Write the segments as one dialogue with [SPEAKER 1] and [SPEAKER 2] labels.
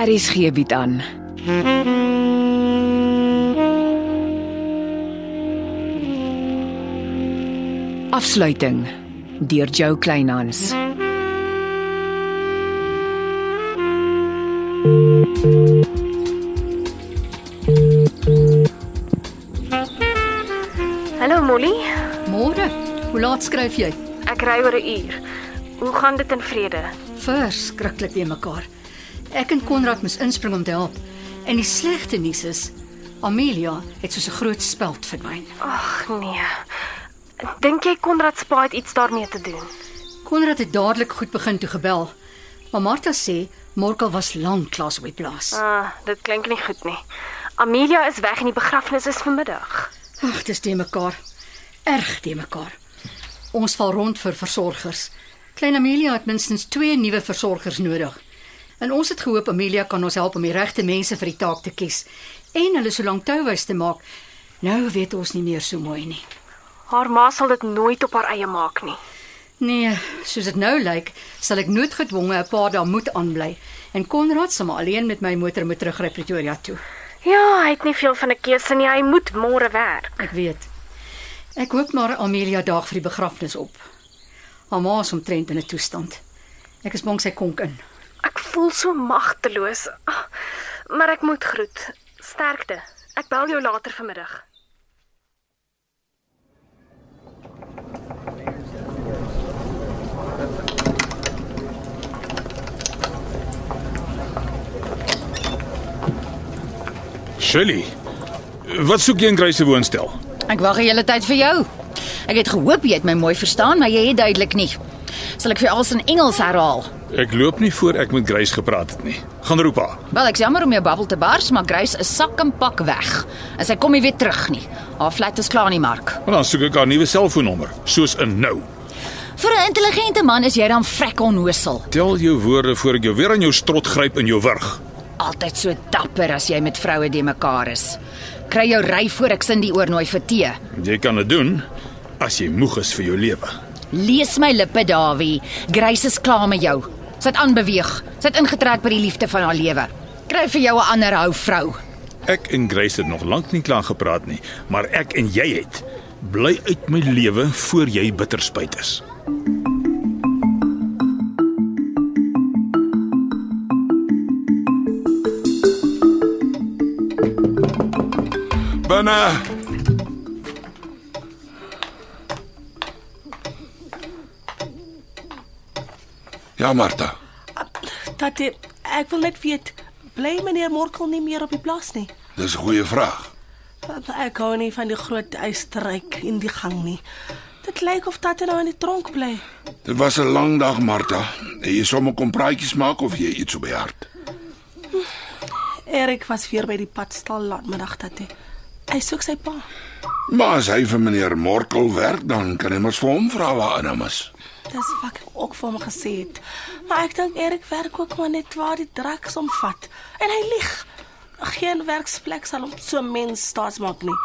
[SPEAKER 1] RSG bied aan. Afsluiting deur Jo Kleinhans.
[SPEAKER 2] Hallo Molly,
[SPEAKER 3] Môre. Hoe laat skryf jy?
[SPEAKER 2] ek ry oor 'n uur. Hoe gaan dit in vrede?
[SPEAKER 3] Verskriklik te mekaar. Ek en Konrad moes inspring om te help. En die slegte nuus is Amelia het soos 'n groot speld verdwyn.
[SPEAKER 2] Ag nee. Dink jy Konrad Spa het iets daarmee te doen?
[SPEAKER 3] Konrad het dadelik goed begin toe gebel. Maar Martha sê Morkel was lank klas op die plaas.
[SPEAKER 2] Ah, dit klink nie goed nie. Amelia is weg en die begrafnis is vanmiddag.
[SPEAKER 3] Ag, dis te mekaar. Erg te mekaar. Ons val rond vir versorgers. Klein Amelia het minstens 2 nuwe versorgers nodig. En ons het gehoop Amelia kan ons help om die regte mense vir die taak te kies en hulle so lank touwys te maak. Nou weet ons nie meer so mooi nie.
[SPEAKER 2] Haar ma sal dit nooit op haar eie maak nie.
[SPEAKER 3] Nee, soos dit nou lyk, sal ek noodgedwonge 'n paar dae moet aanbly en Konrad sal maar alleen met my motor moet terugry Pretoria toe.
[SPEAKER 2] Ja, hy het nie veel van 'n keuse nie. Hy moet môre werk.
[SPEAKER 3] Ek weet. Ek hoop maar Amelia daag vir die begrafnis op. Haar ma is omtrent in 'n toestand. Ek is bang sy konk in.
[SPEAKER 2] Ek voel so magteloos. Ah, maar ek moet groet. Sterkte. Ek bel jou later vanmiddag.
[SPEAKER 4] Shirley, wat soek jy in Grace se woonstel?
[SPEAKER 5] Ek wag die hele tyd vir jou. Ek het gehoop jy het my mooi verstaan, maar jy het duidelik nie. Sal ek vir alles in Engels herhaal?
[SPEAKER 4] Ek loop nie voor ek met Grace gepraat het nie. Gaan roep haar.
[SPEAKER 5] Wel, ek's jammer om jou babbel te bars, maar Grace is sak en pak weg. En sy kom nie weer terug nie. Haar flat is klaar nie, Mark.
[SPEAKER 4] Maar dan soek ek haar nuwe selfoonnommer, soos in nou.
[SPEAKER 5] Vir 'n intelligente man is jy dan vrek onnosel.
[SPEAKER 4] Tel jou woorde voor ek jou weer aan jou strot gryp in jou wurg.
[SPEAKER 5] Altyd so dapper as jy met vroue de mekaar is. Kry jou ry voor ek Cindy oornooi vir tee.
[SPEAKER 4] Jy kan dit doen as jy moeg is vir jou lewe.
[SPEAKER 5] Lees my lippe, Dawie. Grace is klaar met jou. Sy het aanbeweeg. Sy het ingetrek by die liefde van haar lewe. Kry vir jou 'n ander hou vrou.
[SPEAKER 4] Ek en Grace het nog lank nie klaar gepraat nie, maar ek en jy het bly uit my lewe voor jy bitterspuit is.
[SPEAKER 6] Binne. Ja, Martha.
[SPEAKER 7] Tatie, ek wil net weet, bly meneer Morkel nie meer op die plaas nie?
[SPEAKER 6] Dis 'n goeie vraag.
[SPEAKER 7] Ek hou nie van die groot eistryk in die gang nie. Dit lyk of Tatie nou in die tronk bly.
[SPEAKER 6] Dit was 'n lang dag, Martha. En jy sommer kom praatjies maak of jy iets op die hart.
[SPEAKER 7] Erik was weer by die padstal laatmiddag, Tatie. Hy soek sy pa.
[SPEAKER 6] Maar as hy vir meneer Morkel werk, dan kan hy mos vir hom vra waar hy is.
[SPEAKER 7] Dis wat ek ook vir hom gesê het. Maar ek dink Erik werk ook maar net waar die draks omvat. En hy lieg. Geen werksplek sal hom so mens staatsmaak nie.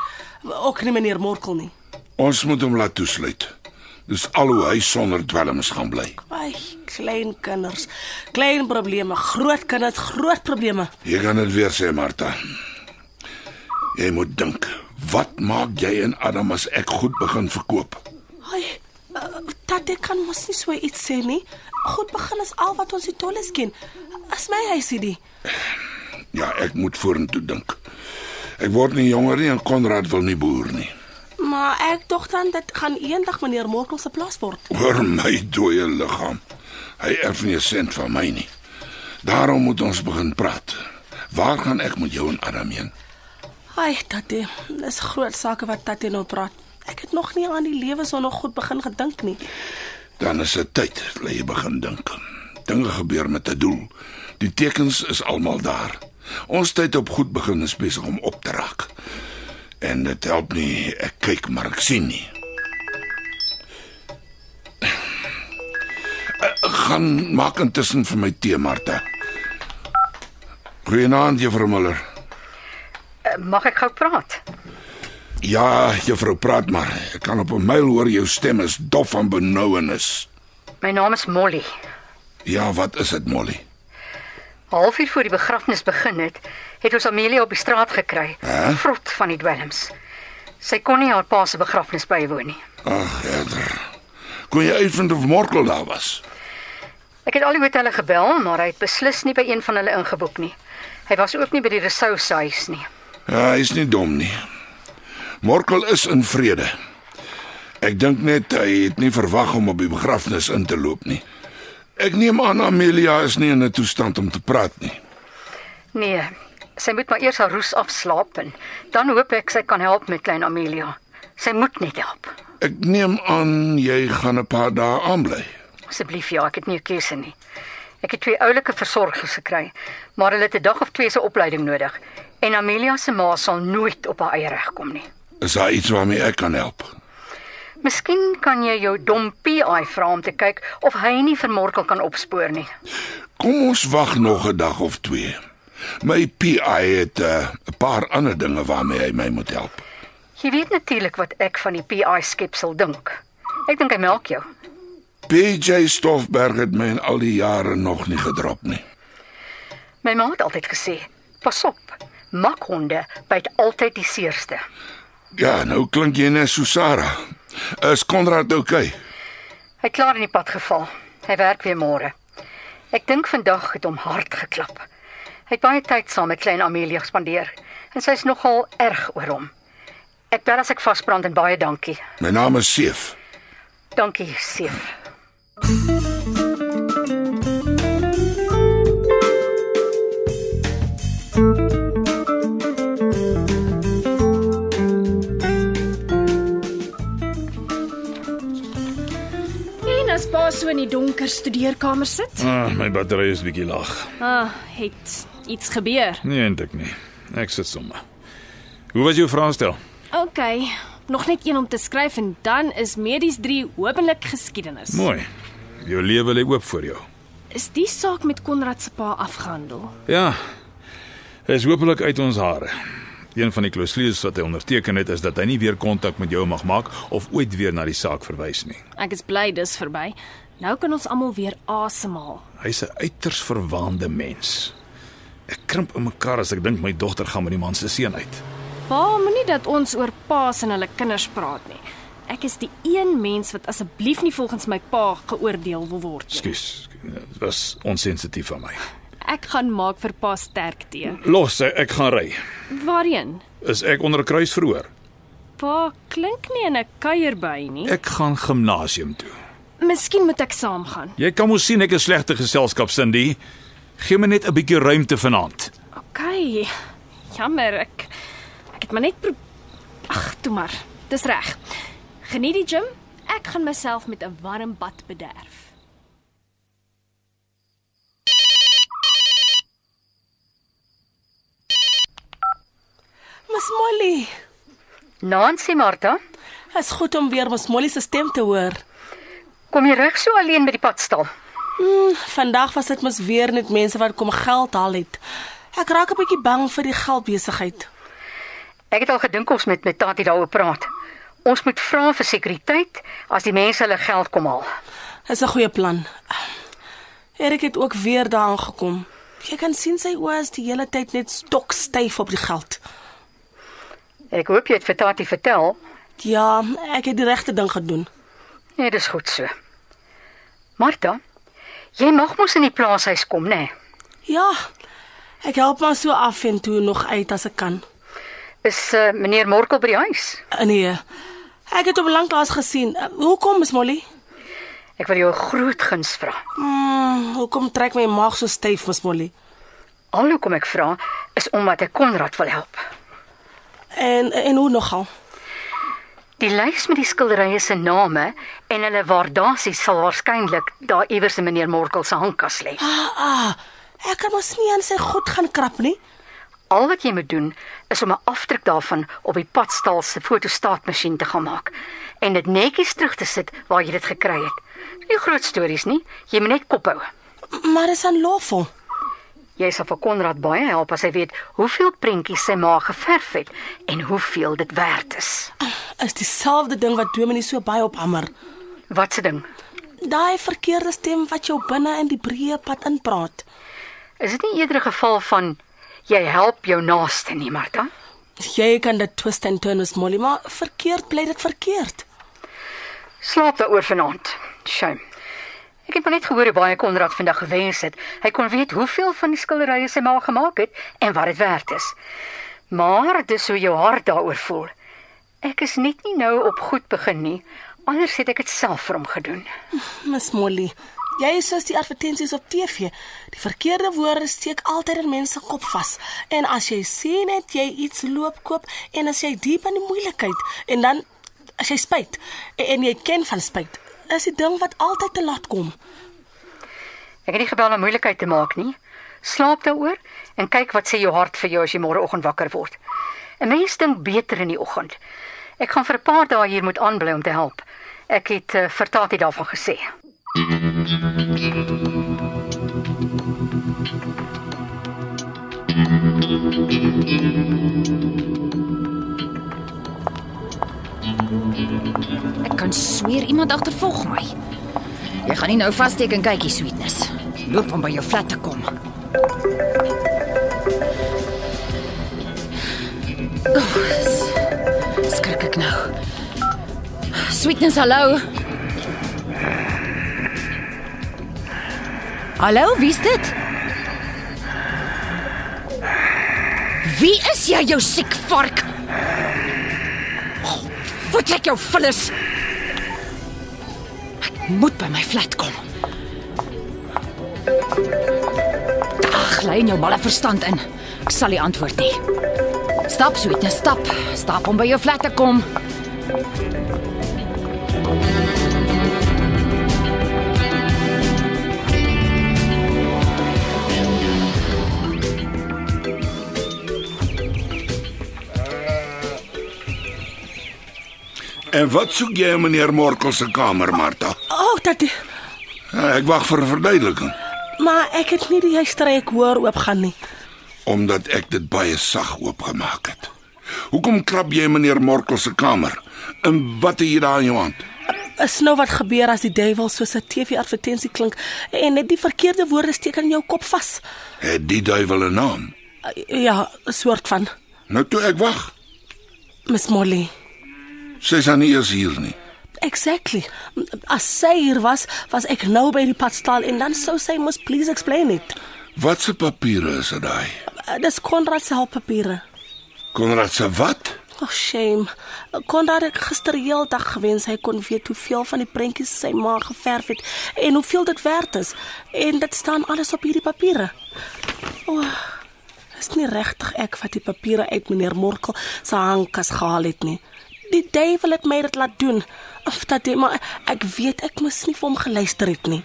[SPEAKER 7] Ook nie meneer Morkel nie.
[SPEAKER 6] Ons moet hom laat toesluit. Dis al hoe hy sonder dwelms gaan bly.
[SPEAKER 7] Ai, klein kinders, klein probleme, groot kinders, groot probleme.
[SPEAKER 6] Jy kan dit weer sê, Martha. Jy moet dink, wat maak jy en Adam as ek goed begin verkoop?
[SPEAKER 7] Ai, uh, tatte kan mos nie so iets sê nie. Goed begin is al wat ons die tolles ken. As my huisie die.
[SPEAKER 6] Ja, ek moet vorentoe dink. Ek word nie jonger nie en Konrad wil nie boer nie.
[SPEAKER 7] Maar ek dink dan dit gaan eendag meneer Morkel se plaas word.
[SPEAKER 6] Hoor my dooie liggaam. Hy erf nie 'n sent van my nie. Daarom moet ons begin praat. Waar gaan ek met jou en Adam heen?
[SPEAKER 7] Ai, tatte, dis groot sake wat tatte nou praat. Ek het nog nie aan die lewe so nog goed begin gedink nie.
[SPEAKER 6] Dan is dit tyd dat jy begin dink. Dinge gebeur met 'n doel. Die tekens is almal daar. Ons tyd op goed begin is besig om op te raak. En dit help nie ek kyk maar ek sien nie. Eh, Gaan maak intussen vir my tee, Martha. Goeienaand, juffrou Muller.
[SPEAKER 3] Mag ek gou praat?
[SPEAKER 6] Ja, juffrou, praat maar. Ek kan op 'n myl hoor jou stem is dof van benouenis.
[SPEAKER 3] My naam is Molly.
[SPEAKER 6] Ja, wat is dit, Molly?
[SPEAKER 3] Halfuur voor die begrafnis begin het, het ons Amelia op die straat gekry,
[SPEAKER 6] Hæ?
[SPEAKER 3] vrot van die dwelms. Sy kon nie haar pa se begrafnis bywoon nie.
[SPEAKER 6] Ag, Herder. Kon jy uitvind of Morkel daar was?
[SPEAKER 3] Ek het al die hotelle gebel, maar hy het beslis nie by een van hulle ingeboek nie. Hy was ook nie by die Resous huis nie.
[SPEAKER 6] Ja, hy is nie dom nie. Morkel is in vrede. Ek dink net hy het nie verwag om op die begrafnis in te loop nie. Ek neem aan Amelia is nie in 'n toestand om te praat nie.
[SPEAKER 3] Nee, sy moet maar eers haar roes afslaap en dan hoop ek sy kan help met klein Amelia. Sy moet net help.
[SPEAKER 6] Ek neem aan jy gaan 'n paar dae aanbly.
[SPEAKER 3] Asseblief ja, ek het nie 'n keuse nie. Ek het twee oulike versorgers gekry, maar hulle het 'n dag of twee se opleiding nodig en Amelia se ma sal nooit op haar eie reg kom nie.
[SPEAKER 6] Is daar iets waarmee ek kan help?
[SPEAKER 3] Miskien kan jy jou dom PI vra om te kyk of hy nie vir Morkel kan opspoor nie.
[SPEAKER 6] Kom ons wag nog 'n dag of twee. My PI het uh, 'n paar ander dinge waarmee hy my moet help.
[SPEAKER 3] Jy weet natuurlik wat ek van die PI skepsel dink. Ek dink hy melk jou.
[SPEAKER 6] PJ Stoffberg het my in al die jare nog nie gedrop nie.
[SPEAKER 3] My ma het altyd gesê, pas op. Makhonde byt altyd die seerste.
[SPEAKER 6] Ja, nou klink jy net so Sarah. Is Konrad oukei? Okay?
[SPEAKER 3] Hy klaar in die pad geval. Hy werk weer môre. Ek dink vandag het hom hard geklap. Hy het baie tyd saam met klein Amelia spandeer en sy is nogal erg oor hom. Ek bel as ek vasbrand en baie dankie.
[SPEAKER 6] My naam is Seef.
[SPEAKER 3] Dankie, Seef.
[SPEAKER 2] As pa so in die donker studeerkamer sit?
[SPEAKER 4] Ah, my battery is bietjie laag.
[SPEAKER 2] Ah, het iets gebeur.
[SPEAKER 4] Nee, eintlik nie. Ek sit sommer. Hoe was jou vraestel?
[SPEAKER 2] OK, nog net een om te skryf en dan is medies 3 hopelik geskiedenis.
[SPEAKER 4] Mooi. Jou lewe lê oop vir jou.
[SPEAKER 2] Is die saak met Konrad se pa afgehandel?
[SPEAKER 4] Ja. Is hopelik uit ons hare. Een van die klousules wat hy onderteken het is dat hy nie weer kontak met jou mag maak of ooit weer na die saak verwys nie.
[SPEAKER 2] Ek is bly dis verby. Nou kan ons almal weer asemhaal.
[SPEAKER 4] Hy's 'n uiters verwaande mens. Ek krimp in mekaar as ek dink my dogter gaan met die man se seun uit.
[SPEAKER 2] Pa, moenie dat ons oor paas en hulle kinders praat nie. Ek is die een mens wat asseblief nie volgens my pa geoordeel wil word nie.
[SPEAKER 4] Skus, dit was onsensitief van my.
[SPEAKER 2] Ek gaan maak vir pa sterk tee.
[SPEAKER 4] Los, ek gaan ry.
[SPEAKER 2] Waarheen?
[SPEAKER 4] Is ek onder 'n kruis verhoor?
[SPEAKER 2] Pa klink nie in 'n kuierby nie.
[SPEAKER 4] Ek gaan gimnasium toe.
[SPEAKER 2] Miskien moet ek saamgaan.
[SPEAKER 4] Jy kan mos sien ek is slegte geselskap, Cindy. Gee my net 'n bietjie ruimte vanaand.
[SPEAKER 2] OK. Jammer, ek ek het maar net Ag, toe maar. Dis reg. Geniet die gym. Ek gaan myself met 'n warm bad bederf.
[SPEAKER 7] Miss Molly,
[SPEAKER 3] Nancy Martha,
[SPEAKER 7] is goed om weer Miss Molly se stem te hoor.
[SPEAKER 3] kom jy reg so alleen by die padstal?
[SPEAKER 7] Hmm, vandag was dit mos weer net mense wat kom geld haal het. Ek raak 'n bietjie bang vir die geldbesigheid.
[SPEAKER 3] Ek het al gedink ons met Tati daaroor praat. Ons moet vra vir sekuriteit as die mense hulle geld kom haal.
[SPEAKER 7] Dis 'n goeie plan. Erik het ook weer daar aangekom. Jy kan sien sy oë is die hele tyd net stokstyf op die geld.
[SPEAKER 3] Ek hoop jy het vir Tati vertel.
[SPEAKER 7] Ja, ek het die regte ding gedoen.
[SPEAKER 3] Nee, dis goed so. Martha, jy mag mos in die plaashuis kom, né? Nee?
[SPEAKER 7] Ja. Ek help maar so af en toe nog uit as ek kan.
[SPEAKER 3] Is uh, meneer Morkel by die huis?
[SPEAKER 7] Uh, Nee. Ek het hom lanklaas gesien. Uh, hoekom, Miss Molly?
[SPEAKER 3] Ek wil jou 'n groot guns vra.
[SPEAKER 7] Hmm, hoekom trek my maag so styf, Miss Molly?
[SPEAKER 3] Al hoekom ek vra is omdat ek Konrad wil help.
[SPEAKER 7] En en hoe nogal?
[SPEAKER 3] Die lys met die skilderye se name en hulle waardasies sal waarskynlik daar iewers in meneer Morkel se handkas lê.
[SPEAKER 7] Ah, ah. Ek kan mos nie aan sy goed gaan krap nie.
[SPEAKER 3] Al wat jy moet doen is om 'n afdruk daarvan op die padstal se fotostaatmasjien te gaan maak en dit netjies terug te sit waar jy dit gekry het. Nie groot stories nie, jy moet net kop hou.
[SPEAKER 7] Maar dis aanlawvol.
[SPEAKER 3] Jy sal vir Konrad baie help as hy weet hoeveel prentjies sy ma geverf het en hoeveel dit werd is.
[SPEAKER 7] Is dieselfde ding wat Dominee so baie ophammer.
[SPEAKER 3] Wat se ding?
[SPEAKER 7] Daai verkeerde stem wat jou binne in die breë pad inpraat.
[SPEAKER 3] Is dit nie eerder 'n geval van jy help jou naaste nie, Martha?
[SPEAKER 7] Jy kan dit twist en turn as Molly, maar verkeerd bly dit verkeerd.
[SPEAKER 3] Slaap daaroor vanaand. Shame. Ek het maar net gehoor hoe baie Konrad vandag gewens het. Hy kon weet hoeveel van die skilderye sy ma gemaak het en wat dit werd is. Maar dis hoe jou hart daaroor voel. Ek is net nie nou op goed begin nie. Anders het ek dit self vir hom gedoen.
[SPEAKER 7] Miss Molly, jy is soos die advertensies op TV. Die verkeerde woorde steek altyd in mense kop vas. En as jy sien net jy iets loop koop en as jy diep in die moeilikheid en dan as jy spyt en, en jy ken van spyt, is die ding wat altyd te laat kom.
[SPEAKER 3] Ek het nie gebel om moeilikheid te maak nie. Slaap daaroor en kyk wat sê jou hart vir jou as jy môreoggend wakker word. 'n Mens dink beter in die oggend. Ek gaan vir 'n paar dae hier moet aanbly om te help. Ek het uh, vir Tati daarvan gesê.
[SPEAKER 5] Ek kan sweer iemand agtervolg my. Jy gaan nie nou vassteek en kykie sweetness. Loop om by jou flat te kom. Oh, skrik ek nou. Sweetness, hallo. Hallo, wie's dit? Wie is jy, jou siek vark? Wat ek jou vullis. Ek moet by my flat kom. Ag, lê jou malle verstand in. Ek sal nie antwoord nie. Stap, sweetness, stap. Stap om by jou flat te kom.
[SPEAKER 6] En wat soek jy in meneer Morkel se kamer, Martha?
[SPEAKER 7] O, oh, dit
[SPEAKER 6] Ja, ek wag vir 'n verduideliking
[SPEAKER 7] maar ek het nie die huisstreek hoor oopgaan nie.
[SPEAKER 6] omdat ek dit baie sag oopgemaak het. Hoekom krap jy meneer Morkel se kamer? En wat het jy daar in jou hand?
[SPEAKER 7] Is nou wat gebeur as die duiwel soos 'n TV-advertensie klink en net die verkeerde woorde steek in jou kop vas?
[SPEAKER 6] Het die duiwel 'n naam?
[SPEAKER 7] Ja, 'n soort van
[SPEAKER 6] Nou toe ek wag.
[SPEAKER 7] Miss Molly.
[SPEAKER 6] Sy's aan nie eers hier nie.
[SPEAKER 7] Exactly. As sy hier was, was ek nou by die padstal en dan sou sy mos please explain it.
[SPEAKER 6] Wat se papiere is dit daai?
[SPEAKER 7] Uh, Dis Konrad se hulppapiere.
[SPEAKER 6] Konrad se wat?
[SPEAKER 7] Oh shame. Konrad het gister heeldag gewens hy kon weet hoeveel van die prentjies sy ma geverf het en hoeveel dit werd is. En dit staan alles op hierdie papiere. O. Oh, is nie regtig ek wat die papiere uit meneer Morkel se hangkas gehaal het nie. Die duiwel het my dit laat doen. Of dat hy maar ek weet ek moes nie vir hom geluister het nie.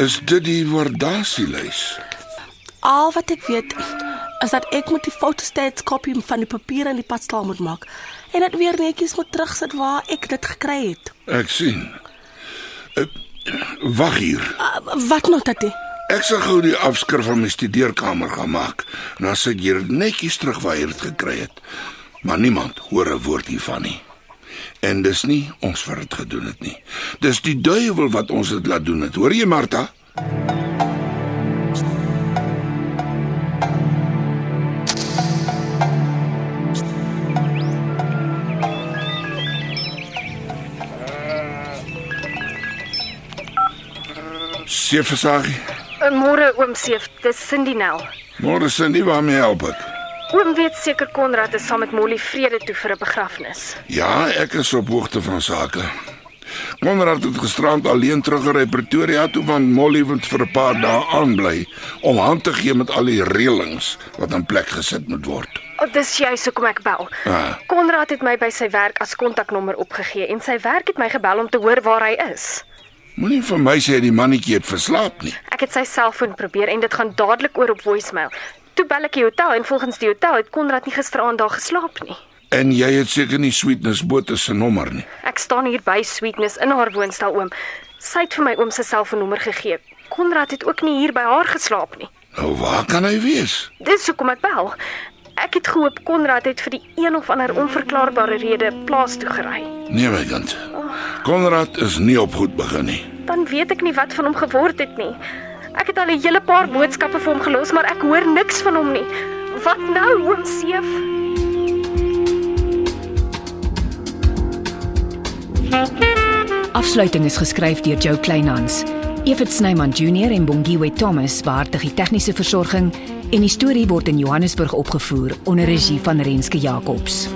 [SPEAKER 6] Is dit die waardasielys?
[SPEAKER 7] Al wat ek weet is dat ek met die fotostats kopie van die papiere in die padstal moet maak en dit weer netjies moet terugsit waar ek dit gekry het.
[SPEAKER 6] Ek sien. Uh, wag hier.
[SPEAKER 7] Uh, wat nou tatie?
[SPEAKER 6] Ek sal gou die afskrif van my studeerkamer gaan maak. Dan sit jy netjies terug waar jy dit gekry het. Maar niemand hoor 'n woord hiervan nie. En dis nie ons wat dit gedoen het nie. Dis die duiwel wat ons dit laat doen het. Hoor jy Martha? Seefsagie.
[SPEAKER 2] Môre oom Seef, dis Cindy Nel.
[SPEAKER 6] Môre nie waarmee help ek.
[SPEAKER 2] Oom weet seker Konrad is saam met Molly vrede toe vir 'n begrafnis.
[SPEAKER 6] Ja, ek is op hoogte van sake. Konrad het gisterand alleen teruggery Pretoria toe want Molly moet vir 'n paar dae aanbly om hand te gee met al die reëlings wat in plek gesit moet word.
[SPEAKER 2] Oh, dis juist hoekom ek bel.
[SPEAKER 6] Ah.
[SPEAKER 2] Konrad het my by sy werk as kontaknommer opgegee en sy werk het my gebel om te hoor waar hy is.
[SPEAKER 6] Moenie vir my sê die mannetjie het verslaap nie.
[SPEAKER 2] Ek het sy selfoon probeer en dit gaan dadelik oor op voicemail. Toe bel ek die hotel en volgens die hotel het Konrad nie gisteraand daar geslaap nie.
[SPEAKER 6] En jy het seker nie Sweetness Botha se nommer nie.
[SPEAKER 2] Ek staan hier by Sweetness in haar woonstel oom. Sy het vir my oom se selfoonnommer gegee. Konrad het ook nie hier by haar geslaap nie.
[SPEAKER 6] Nou waar kan hy wees?
[SPEAKER 2] Dis hoekom ek bel. Ek het gehoop Konrad het vir die een of ander onverklaarbare rede plaas toe gery.
[SPEAKER 6] Nee my kind. Konrad is nie op goed begin nie.
[SPEAKER 2] Dan weet ek nie wat van hom geword het nie. Ek het al 'n hele paar boodskappe vir hom gelos, maar ek hoor niks van hom nie. Wat nou, oom Seef?
[SPEAKER 1] Afsluiting is geskryf deur Jo Kleinhans. Evit Snyman Junior en Bongwe Thomas beheer die tegniese versorging en die storie word in Johannesburg opgevoer onder regie van Renske Jacobs.